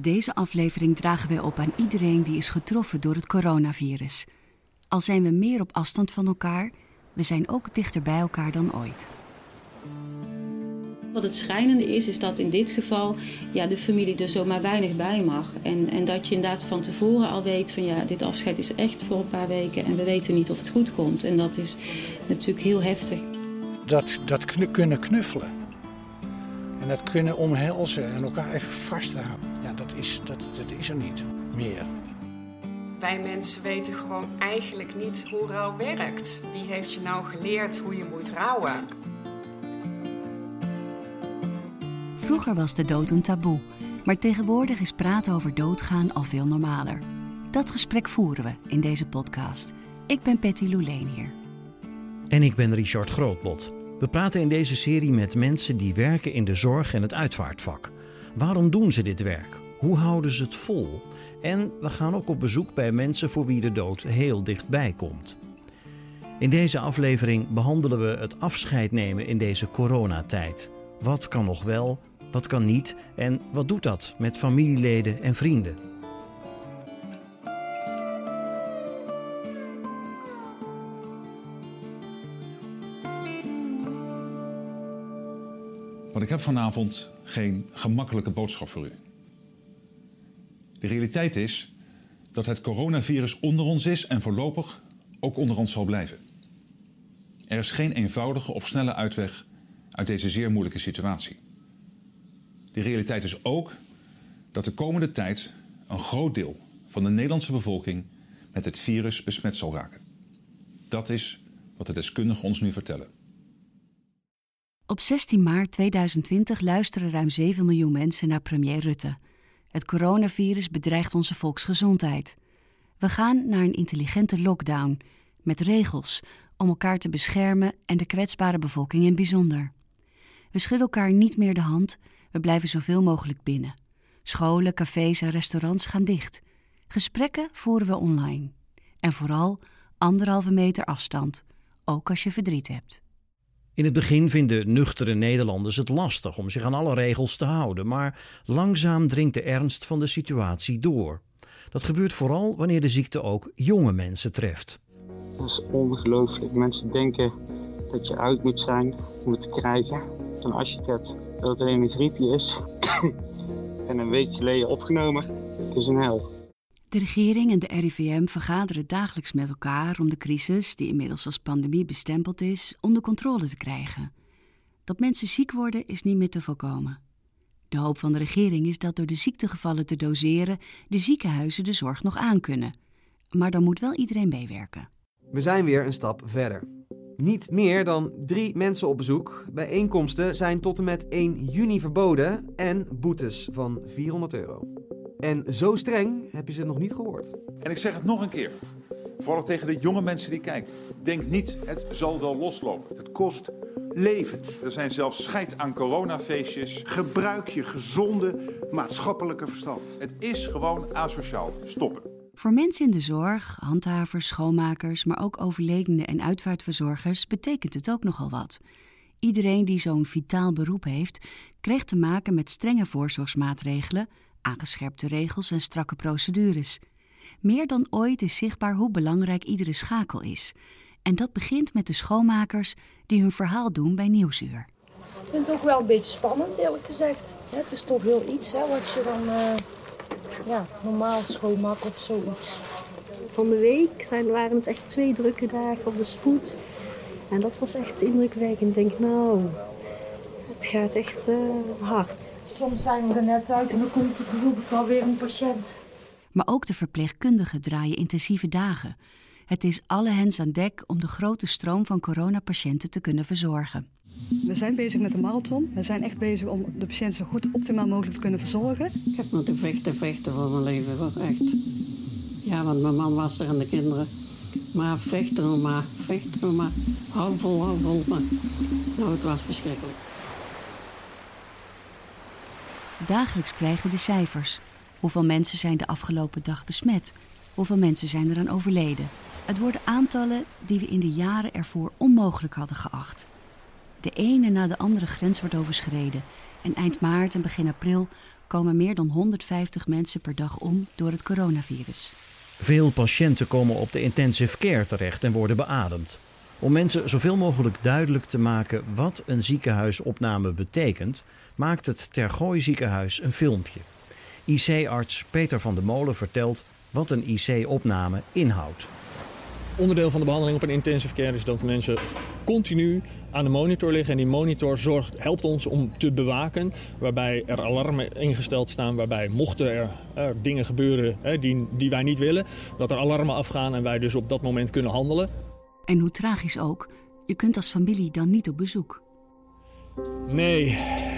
Deze aflevering dragen wij op aan iedereen die is getroffen door het coronavirus. Al zijn we meer op afstand van elkaar, we zijn ook dichter bij elkaar dan ooit. Wat het schrijnende is, is dat in dit geval ja, de familie er zomaar weinig bij mag. En, en dat je inderdaad van tevoren al weet van ja, dit afscheid is echt voor een paar weken en we weten niet of het goed komt. En dat is natuurlijk heel heftig. Dat, dat kunnen knuffelen. En dat kunnen omhelzen en elkaar even vasthouden. Ja, dat is, dat, dat is er niet meer. Wij mensen weten gewoon eigenlijk niet hoe rouw werkt. Wie heeft je nou geleerd hoe je moet rouwen? Vroeger was de dood een taboe, maar tegenwoordig is praten over doodgaan al veel normaler. Dat gesprek voeren we in deze podcast. Ik ben Patty Louleen hier. En ik ben Richard Grootbot. We praten in deze serie met mensen die werken in de zorg en het uitvaartvak. Waarom doen ze dit werk? Hoe houden ze het vol? En we gaan ook op bezoek bij mensen voor wie de dood heel dichtbij komt. In deze aflevering behandelen we het afscheid nemen in deze coronatijd. Wat kan nog wel, wat kan niet en wat doet dat met familieleden en vrienden? Heb vanavond geen gemakkelijke boodschap voor u. De realiteit is dat het coronavirus onder ons is en voorlopig ook onder ons zal blijven. Er is geen eenvoudige of snelle uitweg uit deze zeer moeilijke situatie. De realiteit is ook dat de komende tijd een groot deel van de Nederlandse bevolking met het virus besmet zal raken. Dat is wat de deskundigen ons nu vertellen. Op 16 maart 2020 luisteren ruim 7 miljoen mensen naar premier Rutte. Het coronavirus bedreigt onze volksgezondheid. We gaan naar een intelligente lockdown met regels om elkaar te beschermen en de kwetsbare bevolking in bijzonder. We schudden elkaar niet meer de hand, we blijven zoveel mogelijk binnen. Scholen, cafés en restaurants gaan dicht. Gesprekken voeren we online. En vooral anderhalve meter afstand, ook als je verdriet hebt. In het begin vinden nuchtere Nederlanders het lastig om zich aan alle regels te houden, maar langzaam dringt de ernst van de situatie door. Dat gebeurt vooral wanneer de ziekte ook jonge mensen treft. Dat is ongelooflijk. Mensen denken dat je uit moet zijn om het te krijgen. En als je het hebt, dat alleen een griepje is. en een week geleden opgenomen. Het is een hel. De regering en de RIVM vergaderen dagelijks met elkaar om de crisis, die inmiddels als pandemie bestempeld is, onder controle te krijgen. Dat mensen ziek worden is niet meer te voorkomen. De hoop van de regering is dat door de ziektegevallen te doseren de ziekenhuizen de zorg nog aankunnen. Maar dan moet wel iedereen meewerken. We zijn weer een stap verder. Niet meer dan drie mensen op bezoek. Bijeenkomsten zijn tot en met 1 juni verboden en boetes van 400 euro. En zo streng heb je ze nog niet gehoord. En ik zeg het nog een keer. Vooral tegen de jonge mensen die kijken. Denk niet, het zal wel loslopen. Het kost levens. Er zijn zelfs scheid aan coronafeestjes. Gebruik je gezonde maatschappelijke verstand. Het is gewoon asociaal. Stoppen. Voor mensen in de zorg, handhavers, schoonmakers, maar ook overledenen en uitvaartverzorgers betekent het ook nogal wat. Iedereen die zo'n vitaal beroep heeft, kreeg te maken met strenge voorzorgsmaatregelen, aangescherpte regels en strakke procedures. Meer dan ooit is zichtbaar hoe belangrijk iedere schakel is. En dat begint met de schoonmakers die hun verhaal doen bij Nieuwsuur. Ik vind het ook wel een beetje spannend, eerlijk gezegd. Het is toch heel iets hè, wat je dan uh, ja, normaal schoonmaakt of zoiets. Van de week zijn, waren het echt twee drukke dagen op de spoed. En dat was echt indrukwekkend. Ik denk, nou, het gaat echt uh, hard. Soms zijn we er net uit en dan komt er bijvoorbeeld alweer een patiënt. Maar ook de verpleegkundigen draaien intensieve dagen. Het is alle hens aan dek om de grote stroom van coronapatiënten te kunnen verzorgen. We zijn bezig met de marathon. We zijn echt bezig om de patiënt zo goed optimaal mogelijk te kunnen verzorgen. Ik heb moeten vechten, vechten voor mijn leven, hoor. echt. Ja, want mijn man was er en de kinderen. Maar vechten maar, vechten nog maar. Hou vol, hou vol. Maar nou, het was verschrikkelijk. Dagelijks krijgen we de cijfers. Hoeveel mensen zijn de afgelopen dag besmet? Hoeveel mensen zijn er aan overleden? Het worden aantallen die we in de jaren ervoor onmogelijk hadden geacht. De ene na de andere grens wordt overschreden. En eind maart en begin april komen meer dan 150 mensen per dag om door het coronavirus. Veel patiënten komen op de intensive care terecht en worden beademd. Om mensen zoveel mogelijk duidelijk te maken wat een ziekenhuisopname betekent, maakt het Tergooi ziekenhuis een filmpje. IC-arts Peter van der Molen vertelt wat een IC-opname inhoudt. Onderdeel van de behandeling op een intensive care is dat mensen continu aan de monitor liggen. En die monitor zorgt, helpt ons om te bewaken. Waarbij er alarmen ingesteld staan. Waarbij mochten er, er dingen gebeuren hè, die, die wij niet willen. Dat er alarmen afgaan en wij dus op dat moment kunnen handelen. En hoe tragisch ook, je kunt als familie dan niet op bezoek. Nee,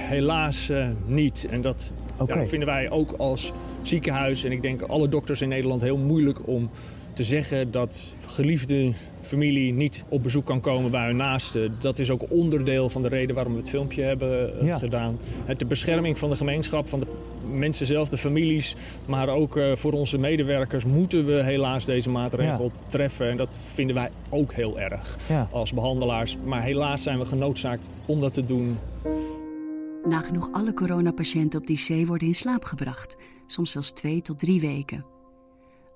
helaas uh, niet. En dat okay. ja, vinden wij ook als ziekenhuis en ik denk alle dokters in Nederland heel moeilijk om te zeggen dat geliefde familie niet op bezoek kan komen bij hun naasten. Dat is ook onderdeel van de reden waarom we het filmpje hebben uh, ja. gedaan. Het, de bescherming van de gemeenschap, van de mensen zelf, de families, maar ook uh, voor onze medewerkers moeten we helaas deze maatregel ja. treffen. En dat vinden wij ook heel erg ja. als behandelaars. Maar helaas zijn we genoodzaakt om dat te doen. Nagenoeg alle coronapatiënten op die C worden in slaap gebracht, soms zelfs twee tot drie weken.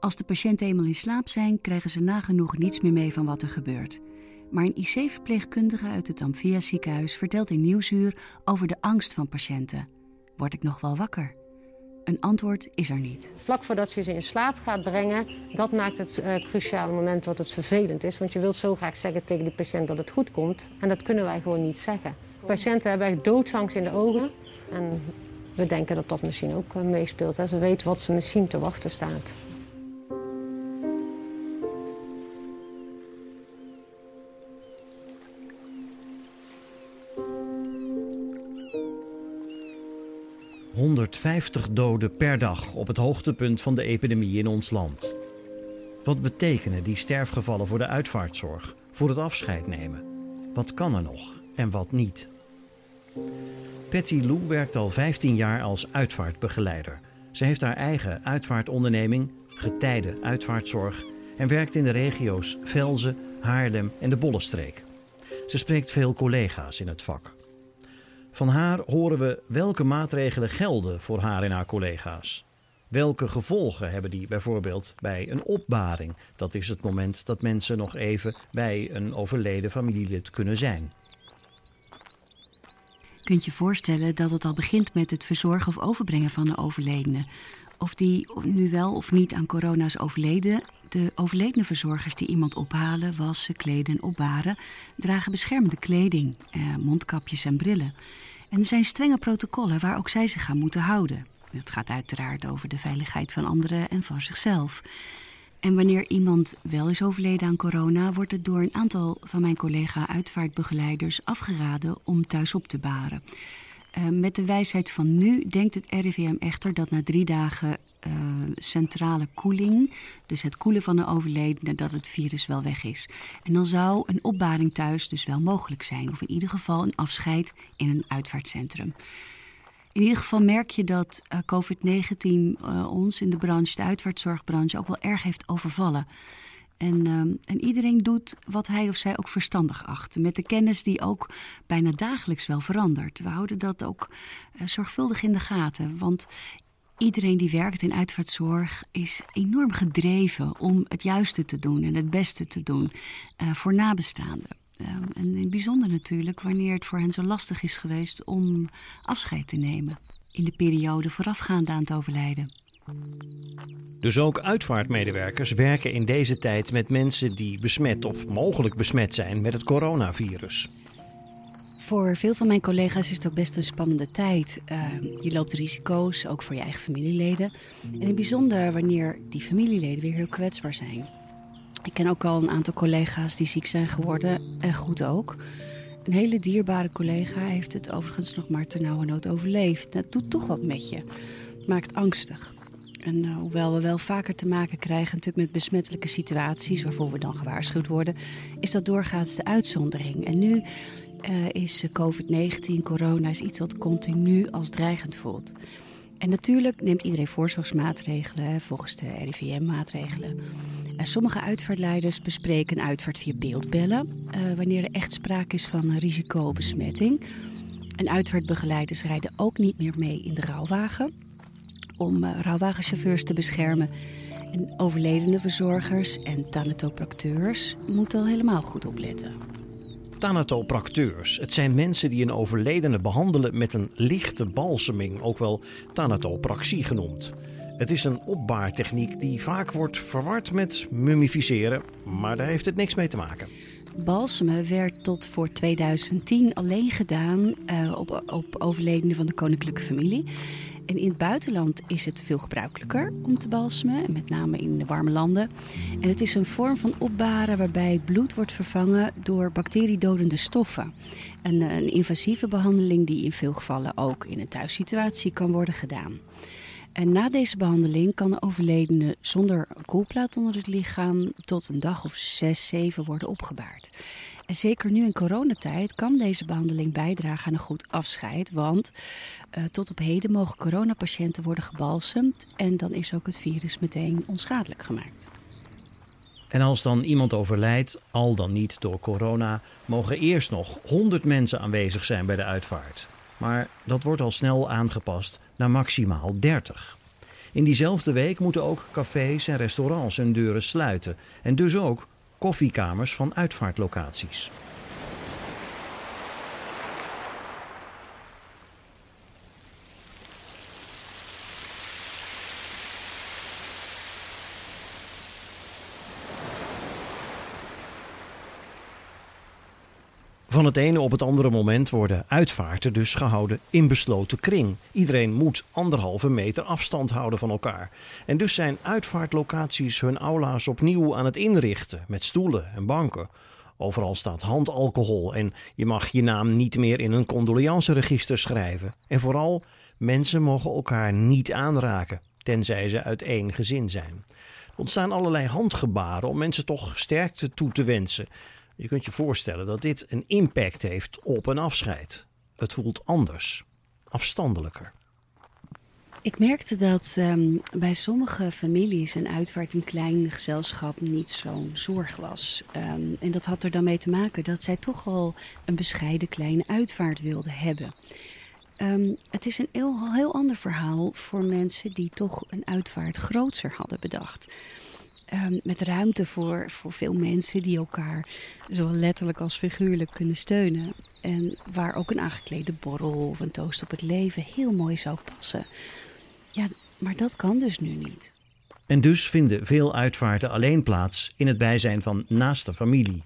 Als de patiënten eenmaal in slaap zijn, krijgen ze nagenoeg niets meer mee van wat er gebeurt. Maar een IC-verpleegkundige uit het Amphia ziekenhuis vertelt in Nieuwsuur over de angst van patiënten. Word ik nog wel wakker? Een antwoord is er niet. Vlak voordat je ze in slaap gaat brengen, dat maakt het uh, cruciale moment wat het vervelend is. Want je wilt zo graag zeggen tegen die patiënt dat het goed komt. En dat kunnen wij gewoon niet zeggen. Patiënten hebben echt doodsangst in de ogen. En we denken dat dat misschien ook uh, meespeelt. Hè. Ze weten wat ze misschien te wachten staat. ...150 doden per dag op het hoogtepunt van de epidemie in ons land. Wat betekenen die sterfgevallen voor de uitvaartzorg, voor het afscheid nemen? Wat kan er nog en wat niet? Patty Lou werkt al 15 jaar als uitvaartbegeleider. Ze heeft haar eigen uitvaartonderneming, Getijden Uitvaartzorg... en werkt in de regio's Velzen, Haarlem en de Bollenstreek. Ze spreekt veel collega's in het vak. Van haar horen we welke maatregelen gelden voor haar en haar collega's. Welke gevolgen hebben die bijvoorbeeld bij een opbaring? Dat is het moment dat mensen nog even bij een overleden familielid kunnen zijn. Kunt je voorstellen dat het al begint met het verzorgen of overbrengen van de overledene? Of die nu wel of niet aan corona is overleden. De overledene verzorgers die iemand ophalen, wassen, kleden en opbaren, dragen beschermende kleding, eh, mondkapjes en brillen. En er zijn strenge protocollen waar ook zij zich aan moeten houden. Het gaat uiteraard over de veiligheid van anderen en van zichzelf. En wanneer iemand wel is overleden aan corona, wordt het door een aantal van mijn collega-uitvaartbegeleiders afgeraden om thuis op te baren. Uh, met de wijsheid van nu denkt het RIVM echter dat na drie dagen uh, centrale koeling, dus het koelen van de overledene, dat het virus wel weg is. En dan zou een opbaring thuis dus wel mogelijk zijn, of in ieder geval een afscheid in een uitvaartcentrum. In ieder geval merk je dat uh, COVID-19 uh, ons in de branche, de uitvaartzorgbranche, ook wel erg heeft overvallen. En, uh, en, iedereen doet wat hij of zij ook verstandig acht. Met de kennis die ook bijna dagelijks wel verandert. We houden dat ook uh, zorgvuldig in de gaten. Want iedereen die werkt in uitvaartzorg is enorm gedreven om het juiste te doen en het beste te doen uh, voor nabestaanden. Um, en in het bijzonder natuurlijk wanneer het voor hen zo lastig is geweest om afscheid te nemen. In de periode voorafgaand aan het overlijden. Dus ook uitvaartmedewerkers werken in deze tijd met mensen die besmet of mogelijk besmet zijn met het coronavirus. Voor veel van mijn collega's is het ook best een spannende tijd. Uh, je loopt risico's, ook voor je eigen familieleden. En in het bijzonder wanneer die familieleden weer heel kwetsbaar zijn. Ik ken ook al een aantal collega's die ziek zijn geworden en goed ook. Een hele dierbare collega heeft het overigens nog maar ternauwernood overleefd. Dat doet toch wat met je. Maakt angstig. En uh, hoewel we wel vaker te maken krijgen natuurlijk met besmettelijke situaties waarvoor we dan gewaarschuwd worden, is dat doorgaans de uitzondering. En nu uh, is COVID-19, corona, is iets wat continu als dreigend voelt. En natuurlijk neemt iedereen voorzorgsmaatregelen volgens de RIVM-maatregelen. Sommige uitvaartleiders bespreken uitvaart via beeldbellen, wanneer er echt sprake is van risicobesmetting. En uitvaartbegeleiders rijden ook niet meer mee in de rouwwagen om uh, rouwwagenchauffeurs te beschermen. En overledene verzorgers en thanatopracteurs moeten al helemaal goed opletten. Thanatopracteurs. Het zijn mensen die een overledene behandelen met een lichte balseming, ook wel thanatopraxie genoemd. Het is een opbaartechniek die vaak wordt verward met mummificeren, maar daar heeft het niks mee te maken. Balsemen werd tot voor 2010 alleen gedaan uh, op, op overledenen van de koninklijke familie. En in het buitenland is het veel gebruikelijker om te balsemen, met name in de warme landen. En het is een vorm van opbaren waarbij het bloed wordt vervangen door bacteriedodende stoffen. Een, een invasieve behandeling die in veel gevallen ook in een thuissituatie kan worden gedaan. En na deze behandeling kan de overledene zonder koelplaat onder het lichaam tot een dag of zes, zeven worden opgebaard. Zeker nu in coronatijd kan deze behandeling bijdragen aan een goed afscheid. Want uh, tot op heden mogen coronapatiënten worden gebalsemd. En dan is ook het virus meteen onschadelijk gemaakt. En als dan iemand overlijdt, al dan niet door corona, mogen eerst nog 100 mensen aanwezig zijn bij de uitvaart. Maar dat wordt al snel aangepast naar maximaal 30. In diezelfde week moeten ook cafés en restaurants hun deuren sluiten. En dus ook koffiekamers van uitvaartlocaties. Van het ene op het andere moment worden uitvaarten dus gehouden in besloten kring. Iedereen moet anderhalve meter afstand houden van elkaar. En dus zijn uitvaartlocaties hun aula's opnieuw aan het inrichten met stoelen en banken. Overal staat handalcohol en je mag je naam niet meer in een condoleanceregister schrijven. En vooral, mensen mogen elkaar niet aanraken, tenzij ze uit één gezin zijn. Ontstaan allerlei handgebaren om mensen toch sterkte toe te wensen. Je kunt je voorstellen dat dit een impact heeft op een afscheid. Het voelt anders, afstandelijker. Ik merkte dat um, bij sommige families een uitvaart in klein gezelschap niet zo'n zorg was. Um, en dat had er dan mee te maken dat zij toch al een bescheiden kleine uitvaart wilden hebben. Um, het is een heel, heel ander verhaal voor mensen die toch een uitvaart grootser hadden bedacht. Um, met ruimte voor, voor veel mensen die elkaar zowel letterlijk als figuurlijk kunnen steunen. En waar ook een aangeklede borrel of een toast op het leven heel mooi zou passen. Ja, maar dat kan dus nu niet. En dus vinden veel uitvaarten alleen plaats in het bijzijn van naaste familie.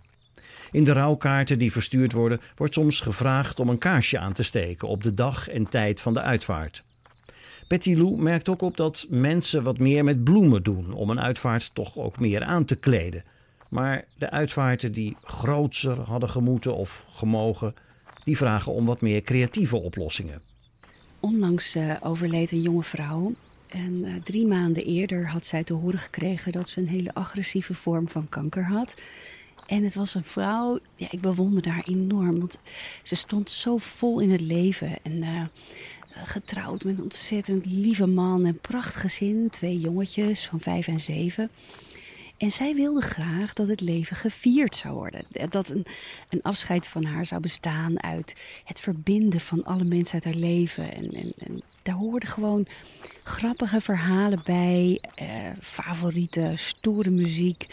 In de rouwkaarten die verstuurd worden, wordt soms gevraagd om een kaarsje aan te steken op de dag en tijd van de uitvaart. Betty Lou merkt ook op dat mensen wat meer met bloemen doen om een uitvaart toch ook meer aan te kleden. Maar de uitvaarten die grootser hadden gemoeten of gemogen, die vragen om wat meer creatieve oplossingen. Onlangs uh, overleed een jonge vrouw. En uh, drie maanden eerder had zij te horen gekregen dat ze een hele agressieve vorm van kanker had. En het was een vrouw, ja, ik bewonder haar enorm. Want ze stond zo vol in het leven. En uh, getrouwd met een ontzettend lieve man en prachtig gezin. Twee jongetjes van vijf en zeven. En zij wilde graag dat het leven gevierd zou worden. Dat een, een afscheid van haar zou bestaan uit het verbinden van alle mensen uit haar leven. En, en, en daar hoorden gewoon grappige verhalen bij, eh, favoriete, stoere muziek.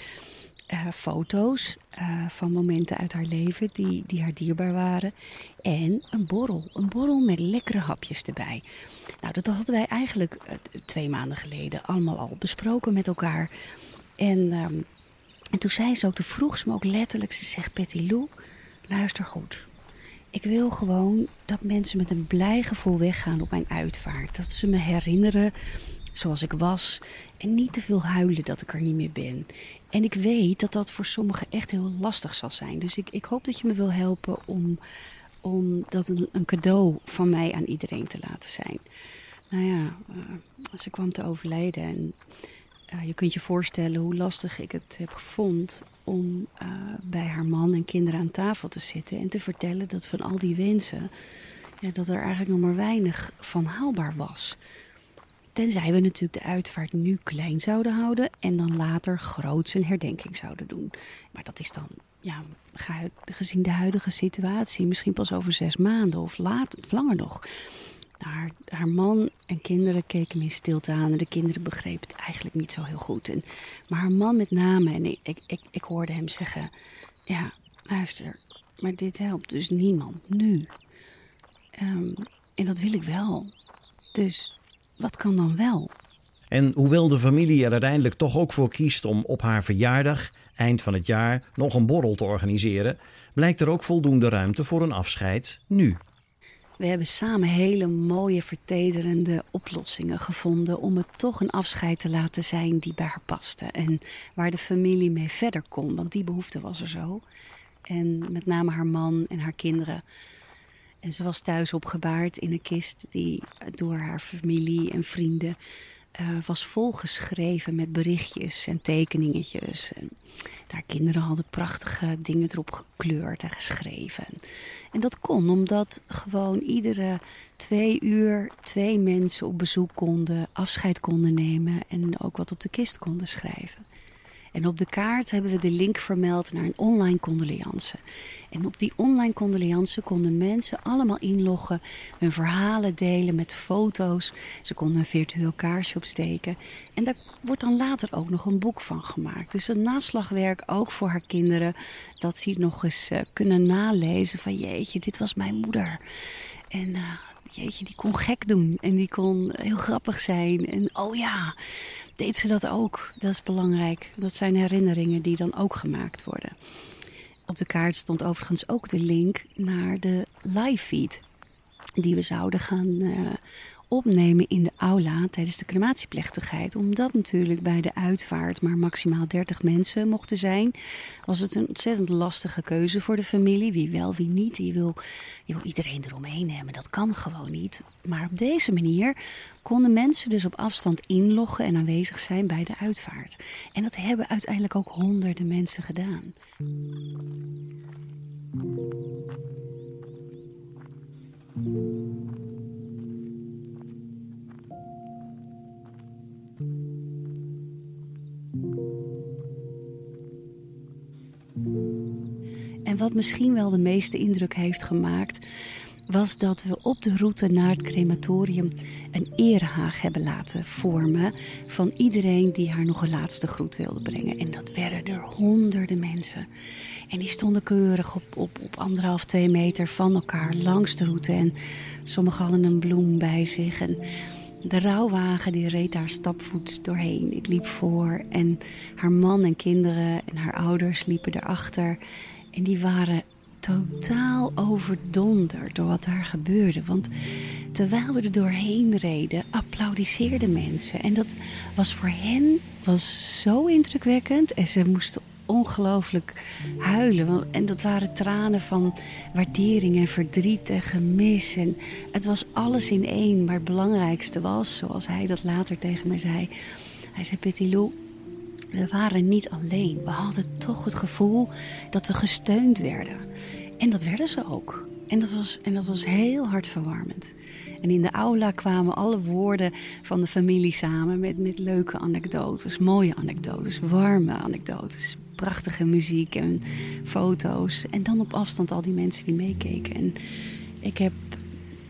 Uh, foto's uh, van momenten uit haar leven die, die haar dierbaar waren. En een borrel. Een borrel met lekkere hapjes erbij. Nou, dat hadden wij eigenlijk uh, twee maanden geleden allemaal al besproken met elkaar. En, um, en toen zei ze ook, toen vroeg ze me ook letterlijk, ze zegt, Betty Lou, luister goed. Ik wil gewoon dat mensen met een blij gevoel weggaan op mijn uitvaart. Dat ze me herinneren zoals ik was. En niet te veel huilen dat ik er niet meer ben. En ik weet dat dat voor sommigen echt heel lastig zal zijn. Dus ik, ik hoop dat je me wil helpen om, om dat een, een cadeau van mij aan iedereen te laten zijn. Nou ja, uh, ze kwam te overlijden. En uh, je kunt je voorstellen hoe lastig ik het heb gevonden om uh, bij haar man en kinderen aan tafel te zitten en te vertellen dat van al die wensen, ja, dat er eigenlijk nog maar weinig van haalbaar was. Tenzij we natuurlijk de uitvaart nu klein zouden houden en dan later groots een herdenking zouden doen. Maar dat is dan ja, gezien de huidige situatie, misschien pas over zes maanden of, later, langer nog. Haar, haar, man en kinderen keken me in stilte aan en de kinderen begrepen het eigenlijk niet zo heel goed. En, maar haar man met name, en ik, ik, ik, hoorde hem zeggen: Ja, luister, maar dit helpt dus niemand nu. Um, en dat wil ik wel. Dus wat kan dan wel? En hoewel de familie er uiteindelijk toch ook voor kiest om op haar verjaardag, eind van het jaar, nog een borrel te organiseren, blijkt er ook voldoende ruimte voor een afscheid nu. We hebben samen hele mooie, vertederende oplossingen gevonden om het toch een afscheid te laten zijn die bij haar paste. En waar de familie mee verder kon, want die behoefte was er zo. En met name haar man en haar kinderen. En ze was thuis opgebaard in een kist die door haar familie en vrienden uh, was volgeschreven met berichtjes en tekeningetjes. En haar kinderen hadden prachtige dingen erop gekleurd en geschreven. En dat kon omdat gewoon iedere twee uur twee mensen op bezoek konden, afscheid konden nemen en ook wat op de kist konden schrijven. En op de kaart hebben we de link vermeld naar een online condoleance. En op die online condoleance konden mensen allemaal inloggen, hun verhalen delen met foto's. Ze konden een virtueel kaarsje opsteken. En daar wordt dan later ook nog een boek van gemaakt. Dus een naslagwerk ook voor haar kinderen. Dat ze nog eens uh, kunnen nalezen van jeetje, dit was mijn moeder. En uh, jeetje, die kon gek doen. En die kon heel grappig zijn. En oh ja, deed ze dat ook. Dat is belangrijk. Dat zijn herinneringen die dan ook gemaakt worden. Op de kaart stond overigens ook de link naar de live feed. Die we zouden gaan uh, opnemen in de aula tijdens de crematieplechtigheid. Omdat natuurlijk bij de uitvaart maar maximaal 30 mensen mochten zijn, was het een ontzettend lastige keuze voor de familie. Wie wel, wie niet. Je wil, je wil iedereen eromheen hebben. Dat kan gewoon niet. Maar op deze manier konden mensen dus op afstand inloggen en aanwezig zijn bij de uitvaart. En dat hebben uiteindelijk ook honderden mensen gedaan. Wat misschien wel de meeste indruk heeft gemaakt, was dat we op de route naar het crematorium een erehaag hebben laten vormen van iedereen die haar nog een laatste groet wilde brengen. En dat werden er honderden mensen. En die stonden keurig op, op, op anderhalf, twee meter van elkaar langs de route. En sommigen hadden een bloem bij zich. En de rouwwagen die reed daar stapvoets doorheen. Ik liep voor en haar man en kinderen en haar ouders liepen erachter. En die waren totaal overdonderd door wat daar gebeurde. Want terwijl we er doorheen reden, applaudisseerden mensen. En dat was voor hen was zo indrukwekkend. En ze moesten ongelooflijk huilen. En dat waren tranen van waardering en verdriet en gemis. En het was alles in één. Maar het belangrijkste was, zoals hij dat later tegen mij zei... Hij zei, Petit Lou, we waren niet alleen. We hadden toch het gevoel dat we gesteund werden. En dat werden ze ook. En dat was, en dat was heel hartverwarmend. En in de aula kwamen alle woorden van de familie samen met, met leuke anekdotes, mooie anekdotes, warme anekdotes, prachtige muziek en foto's. En dan op afstand al die mensen die meekeken. En ik heb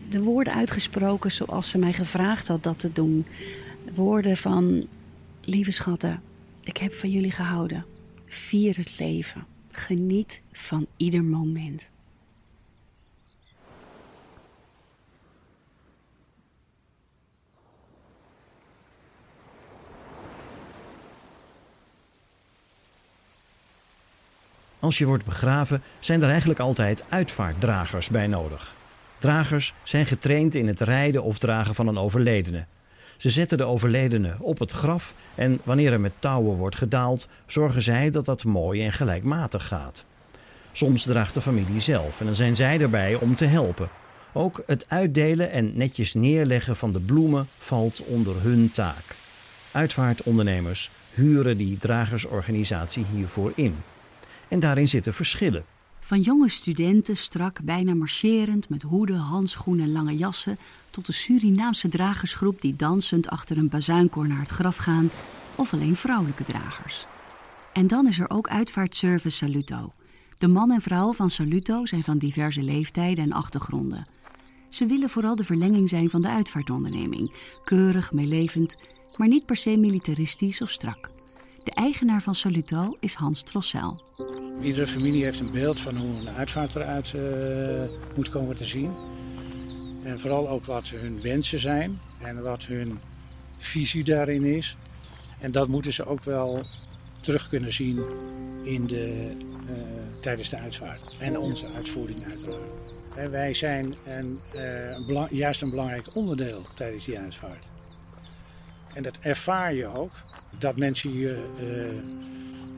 de woorden uitgesproken zoals ze mij gevraagd had dat te doen. Woorden van, lieve schatten, ik heb van jullie gehouden. Vier het leven. Geniet van ieder moment. Als je wordt begraven, zijn er eigenlijk altijd uitvaartdragers bij nodig. Dragers zijn getraind in het rijden of dragen van een overledene. Ze zetten de overledene op het graf en wanneer er met touwen wordt gedaald, zorgen zij dat dat mooi en gelijkmatig gaat. Soms draagt de familie zelf en dan zijn zij erbij om te helpen. Ook het uitdelen en netjes neerleggen van de bloemen valt onder hun taak. Uitvaartondernemers huren die dragersorganisatie hiervoor in. En daarin zitten verschillen. Van jonge studenten, strak, bijna marcherend, met hoeden, handschoenen en lange jassen, tot de Surinaamse dragersgroep die dansend achter een bazuinkoor naar het graf gaan, of alleen vrouwelijke dragers. En dan is er ook uitvaartservice Saluto. De man en vrouw van Saluto zijn van diverse leeftijden en achtergronden. Ze willen vooral de verlenging zijn van de uitvaartonderneming. Keurig, meelevend, maar niet per se militaristisch of strak. De eigenaar van Saluto is Hans Trossel. Iedere familie heeft een beeld van hoe een uitvaart eruit uh, moet komen te zien. En vooral ook wat hun wensen zijn en wat hun visie daarin is. En dat moeten ze ook wel terug kunnen zien in de, uh, tijdens de uitvaart. En onze uitvoering uiteraard. En wij zijn een, uh, juist een belangrijk onderdeel tijdens die uitvaart. En dat ervaar je ook. Dat mensen je,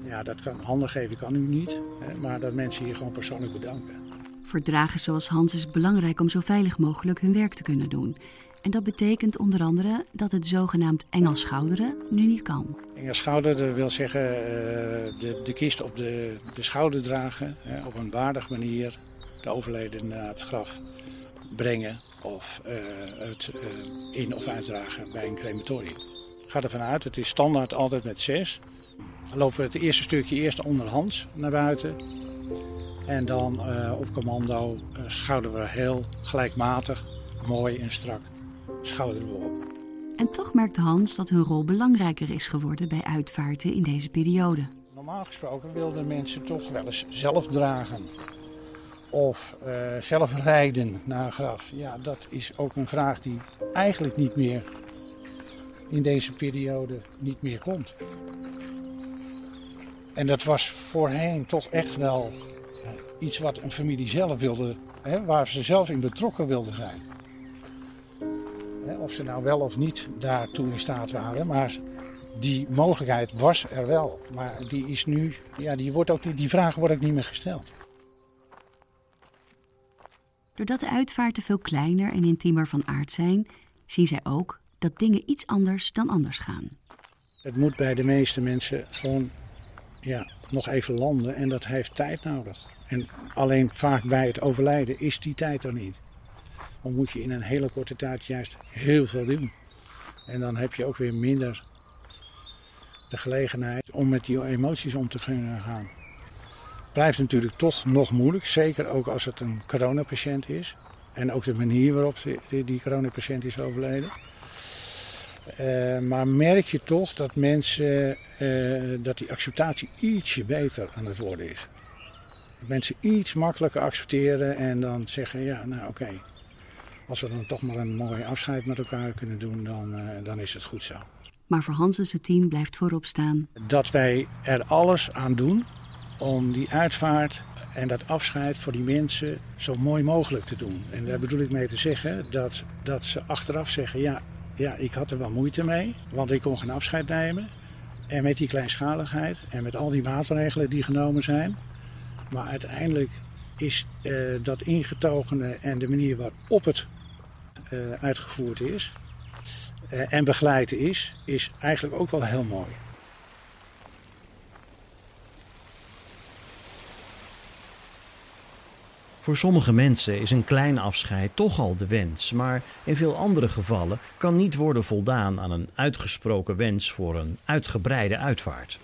uh, ja, dat kan handen geven kan u niet. Hè, maar dat mensen je gewoon persoonlijk bedanken. Verdragen zoals Hans is belangrijk om zo veilig mogelijk hun werk te kunnen doen. En dat betekent onder andere dat het zogenaamd Engels schouderen nu niet kan. Engels schouderen wil zeggen uh, de, de kist op de, de schouder dragen. Hè, op een waardige manier de overleden naar het graf brengen. Of uh, het uh, in- of uitdragen bij een crematorium. Ga ervan uit, het is standaard altijd met zes. Dan lopen we het eerste stukje eerst onderhands naar buiten. En dan uh, op commando schouderen we heel gelijkmatig, mooi en strak schouderen we op. En toch merkt Hans dat hun rol belangrijker is geworden bij uitvaarten in deze periode. Normaal gesproken wilden mensen toch wel eens zelf dragen. Of uh, zelf rijden naar een graf. Ja, dat is ook een vraag die eigenlijk niet meer in deze periode niet meer komt. En dat was voorheen toch echt wel iets wat een familie zelf wilde, hè, waar ze zelf in betrokken wilden zijn. Of ze nou wel of niet daartoe in staat waren, maar die mogelijkheid was er wel. Maar die is nu, ja, die, wordt ook, die vraag wordt ook niet meer gesteld. Doordat de uitvaarten veel kleiner en intiemer van aard zijn, zien zij ook dat dingen iets anders dan anders gaan. Het moet bij de meeste mensen gewoon ja, nog even landen en dat heeft tijd nodig. En alleen vaak bij het overlijden is die tijd er niet. Dan moet je in een hele korte tijd juist heel veel doen. En dan heb je ook weer minder de gelegenheid om met die emoties om te kunnen gaan. Blijft natuurlijk toch nog moeilijk, zeker ook als het een coronapatiënt is. En ook de manier waarop die coronapatiënt is overleden. Uh, maar merk je toch dat mensen, uh, dat die acceptatie ietsje beter aan het worden is. Dat mensen iets makkelijker accepteren en dan zeggen, ja, nou oké. Okay, als we dan toch maar een mooi afscheid met elkaar kunnen doen, dan, uh, dan is het goed zo. Maar voor Hans' team blijft voorop staan. Dat wij er alles aan doen om die uitvaart en dat afscheid voor die mensen zo mooi mogelijk te doen. En daar bedoel ik mee te zeggen dat, dat ze achteraf zeggen, ja, ja, ik had er wel moeite mee, want ik kon geen afscheid nemen. En met die kleinschaligheid en met al die maatregelen die genomen zijn. Maar uiteindelijk is uh, dat ingetogene en de manier waarop het uh, uitgevoerd is uh, en begeleid is, is eigenlijk ook wel heel mooi. Voor sommige mensen is een klein afscheid toch al de wens, maar in veel andere gevallen kan niet worden voldaan aan een uitgesproken wens voor een uitgebreide uitvaart.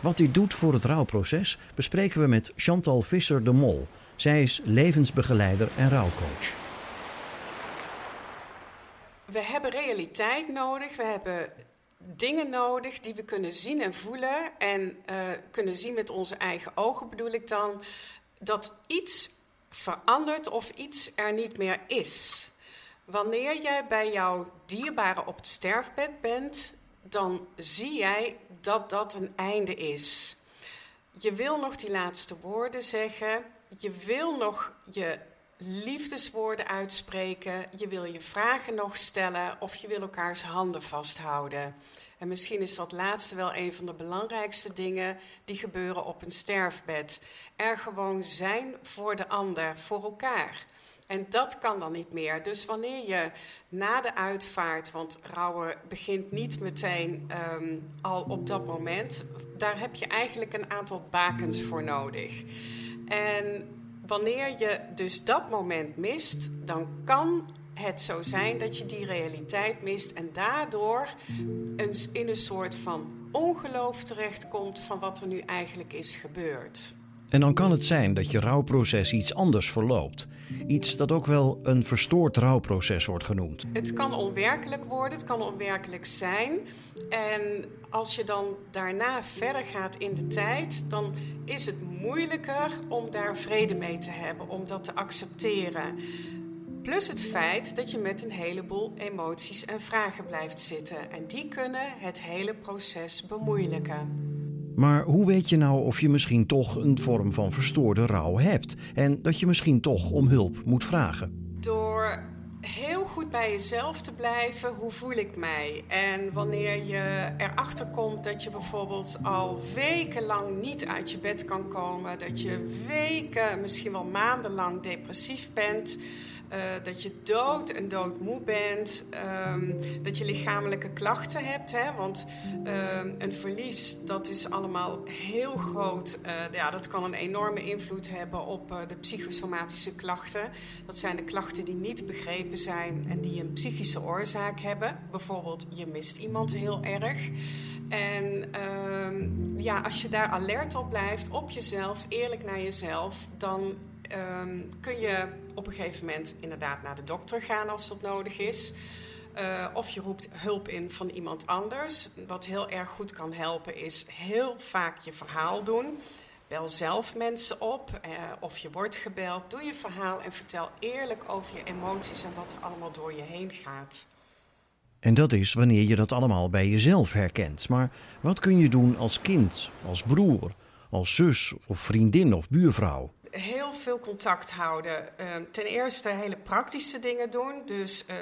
Wat dit doet voor het rouwproces bespreken we met Chantal Visser de Mol. Zij is levensbegeleider en rouwcoach. We hebben realiteit nodig, we hebben dingen nodig die we kunnen zien en voelen en uh, kunnen zien met onze eigen ogen bedoel ik dan, dat iets verandert of iets er niet meer is. Wanneer jij bij jouw dierbare op het sterfbed bent, dan zie jij dat dat een einde is. Je wil nog die laatste woorden zeggen. Je wil nog je liefdeswoorden uitspreken. Je wil je vragen nog stellen of je wil elkaars handen vasthouden. En misschien is dat laatste wel een van de belangrijkste dingen die gebeuren op een sterfbed. Er gewoon zijn voor de ander, voor elkaar. En dat kan dan niet meer. Dus wanneer je na de uitvaart, want rouwen begint niet meteen um, al op dat moment, daar heb je eigenlijk een aantal bakens voor nodig. En wanneer je dus dat moment mist, dan kan het zo zijn dat je die realiteit mist en daardoor in een soort van ongeloof terechtkomt van wat er nu eigenlijk is gebeurd. En dan kan het zijn dat je rouwproces iets anders verloopt. Iets dat ook wel een verstoord rouwproces wordt genoemd. Het kan onwerkelijk worden, het kan onwerkelijk zijn. En als je dan daarna verder gaat in de tijd, dan is het moeilijker om daar vrede mee te hebben, om dat te accepteren. Plus het feit dat je met een heleboel emoties en vragen blijft zitten. En die kunnen het hele proces bemoeilijken. Maar hoe weet je nou of je misschien toch een vorm van verstoorde rouw hebt en dat je misschien toch om hulp moet vragen? Door heel goed bij jezelf te blijven, hoe voel ik mij? En wanneer je erachter komt dat je bijvoorbeeld al wekenlang niet uit je bed kan komen, dat je weken, misschien wel maandenlang depressief bent uh, dat je dood en doodmoe bent. Um, dat je lichamelijke klachten hebt. Hè? Want um, een verlies, dat is allemaal heel groot. Uh, ja, dat kan een enorme invloed hebben op uh, de psychosomatische klachten. Dat zijn de klachten die niet begrepen zijn en die een psychische oorzaak hebben. Bijvoorbeeld, je mist iemand heel erg. En um, ja, als je daar alert op blijft, op jezelf, eerlijk naar jezelf, dan um, kun je op een gegeven moment inderdaad naar de dokter gaan als dat nodig is. Uh, of je roept hulp in van iemand anders. Wat heel erg goed kan helpen is heel vaak je verhaal doen. Bel zelf mensen op uh, of je wordt gebeld. Doe je verhaal en vertel eerlijk over je emoties en wat er allemaal door je heen gaat. En dat is wanneer je dat allemaal bij jezelf herkent. Maar wat kun je doen als kind, als broer, als zus of vriendin of buurvrouw? Heel veel contact houden. Uh, ten eerste hele praktische dingen doen. Dus uh,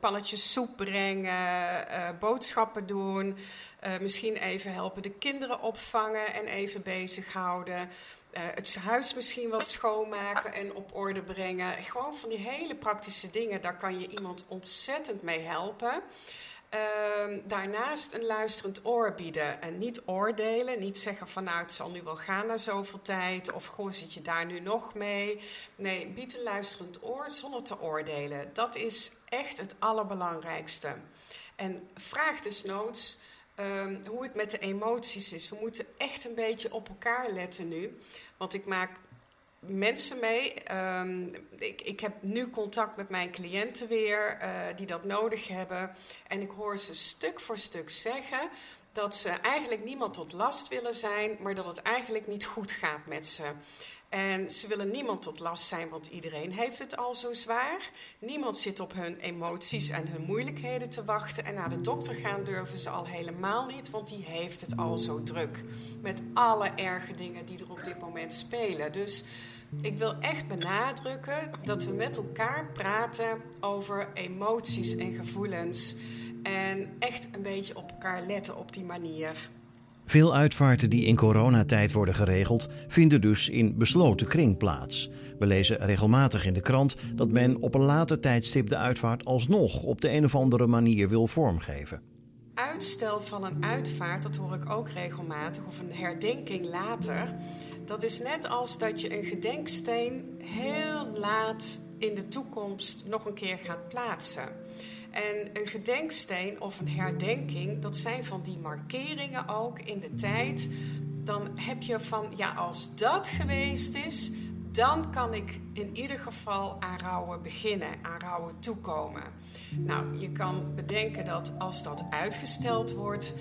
palletjes soep brengen, uh, boodschappen doen. misschien even helpen de kinderen opvangen en even bezighouden. het huis misschien wat schoonmaken en op orde brengen. Gewoon van die hele praktische dingen, daar kan je iemand ontzettend mee helpen. Uh, daarnaast een luisterend oor bieden en niet oordelen. Niet zeggen van nou het zal nu wel gaan na zoveel tijd of goh zit je daar nu nog mee. Nee, bied een luisterend oor zonder te oordelen. Dat is echt het allerbelangrijkste. En vraag desnoods um, hoe het met de emoties is. We moeten echt een beetje op elkaar letten nu. Want ik maak mensen mee. Um, ik, ik, heb nu contact met mijn cliënten weer uh, die dat nodig hebben. En ik hoor ze stuk voor stuk zeggen dat ze eigenlijk niemand tot last willen zijn, maar dat het eigenlijk niet goed gaat met ze. En ze willen niemand tot last zijn, want iedereen heeft het al zo zwaar. Niemand zit op hun emoties en hun moeilijkheden te wachten. En naar de dokter gaan durven ze al helemaal niet, want die heeft het al zo druk. Met alle erge dingen die er op dit moment spelen. Dus ik wil echt benadrukken dat we met elkaar praten over emoties en gevoelens. En echt een beetje op elkaar letten op die manier. Veel uitvaarten die in coronatijd worden geregeld, vinden dus in besloten kring plaats. We lezen regelmatig in de krant dat men op een later tijdstip de uitvaart alsnog op de een of andere manier wil vormgeven. Uitstel van een uitvaart, dat hoor ik ook regelmatig, of een herdenking later. Dat is net als dat je een gedenksteen heel laat in de toekomst nog een keer gaat plaatsen. En een gedenksteen of een herdenking, dat zijn van die markeringen ook in de tijd. Dan heb je van, ja, als dat geweest is, dan kan ik in ieder geval aan rouwen beginnen, aan rouwen toekomen. Nou, je kan bedenken dat als dat uitgesteld wordt,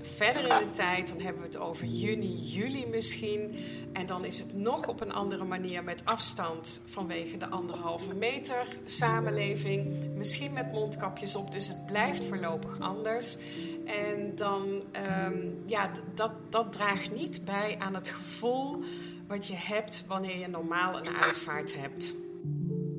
verder in de tijd, dan hebben we het over juni, juli misschien. En dan is het nog op een andere manier met afstand vanwege de anderhalve meter samenleving. Misschien met mondkapjes op, dus het blijft voorlopig anders. En dan, um, ja, dat, dat draagt niet bij aan het gevoel wat je hebt wanneer je normaal een uitvaart hebt.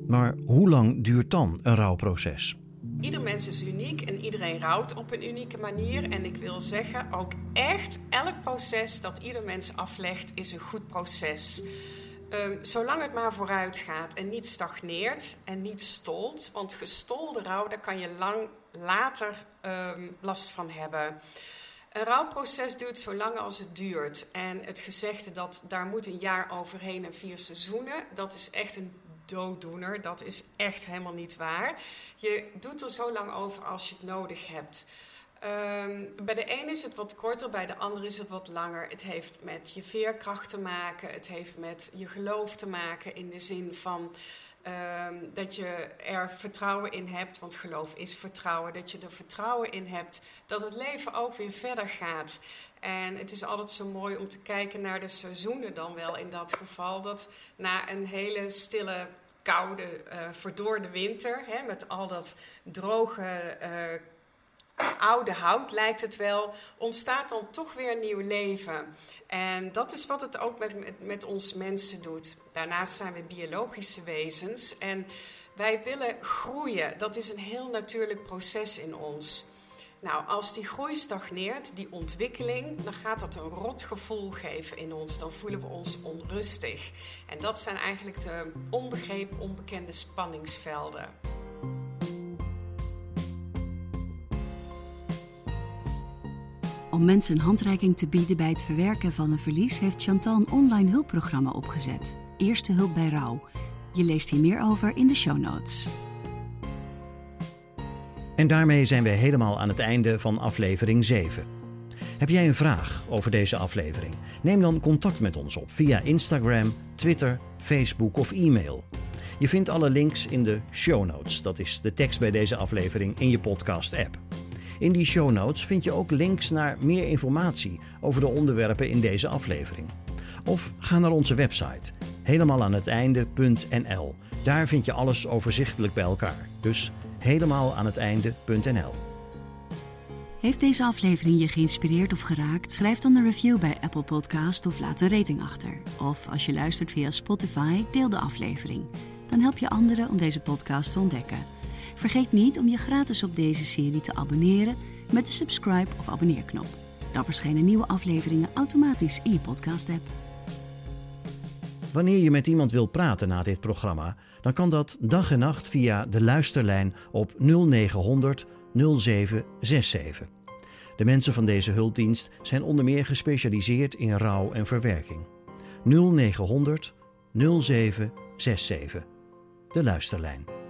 Maar hoe lang duurt dan een rouwproces? Ieder mens is uniek en iedereen rouwt op een unieke manier. En ik wil zeggen, ook echt elk proces dat ieder mens aflegt, is een goed proces. Um, zolang het maar vooruit gaat en niet stagneert en niet stolt. Want gestolde rouw, daar kan je lang later um, last van hebben. Een rouwproces duurt zo lang als het duurt. En het gezegde dat daar moet een jaar overheen en vier seizoenen, dat is echt een dooddoener. Dat is echt helemaal niet waar. Je doet er zo lang over als je het nodig hebt. Ehm, bij de een is het wat korter, bij de ander is het wat langer. Het heeft met je veerkracht te maken, het heeft met je geloof te maken in de zin van ehm, dat je er vertrouwen in hebt, want geloof is vertrouwen, dat je er vertrouwen in hebt dat het leven ook weer verder gaat. En het is altijd zo mooi om te kijken naar de seizoenen dan wel in dat geval, dat na een hele stille koude, uh, verdorde winter. Hè, met al dat droge, uh, oude hout lijkt het wel. Ontstaat dan toch weer nieuw leven. En dat is wat het ook met, met, met ons mensen doet. Daarnaast zijn we biologische wezens. En wij willen groeien. Dat is een heel natuurlijk proces in ons. Nou, als die groei stagneert, die ontwikkeling, dan gaat dat een rot gevoel geven in ons. Dan voelen we ons onrustig. En dat zijn eigenlijk de onbegrepen, onbekende spanningsvelden. Om mensen een handreiking te bieden bij het verwerken van een verlies heeft Chantal een online hulpprogramma opgezet. Eerste hulp bij rouw. Je leest hier meer over in de show notes. En daarmee zijn we helemaal aan het einde van aflevering 7. Heb jij een vraag over deze aflevering? Neem dan contact met ons op via Instagram, Twitter, Facebook of e-mail. Je vindt alle links in de show notes. Dat is de tekst bij deze aflevering in je podcast-app. In die show notes vind je ook links naar meer informatie over de onderwerpen in deze aflevering. Of ga naar onze website helemaal aan het einde.nl. Daar vind je alles overzichtelijk bij elkaar. Dus helemaal aan het einde.nl. Heeft deze aflevering je geïnspireerd of geraakt? Schrijf dan een review bij Apple Podcast of laat een rating achter. Of als je luistert via Spotify, deel de aflevering. Dan help je anderen om deze podcast te ontdekken. Vergeet niet om je gratis op deze serie te abonneren met de subscribe of abonneerknop. Dan verschijnen nieuwe afleveringen automatisch in je podcast-app. Wanneer je met iemand wilt praten na dit programma, dan kan dat dag en nacht via de luisterlijn op 0900 0767. De mensen van deze hulpdienst zijn onder meer gespecialiseerd in rouw en verwerking. 0900 0767. De luisterlijn.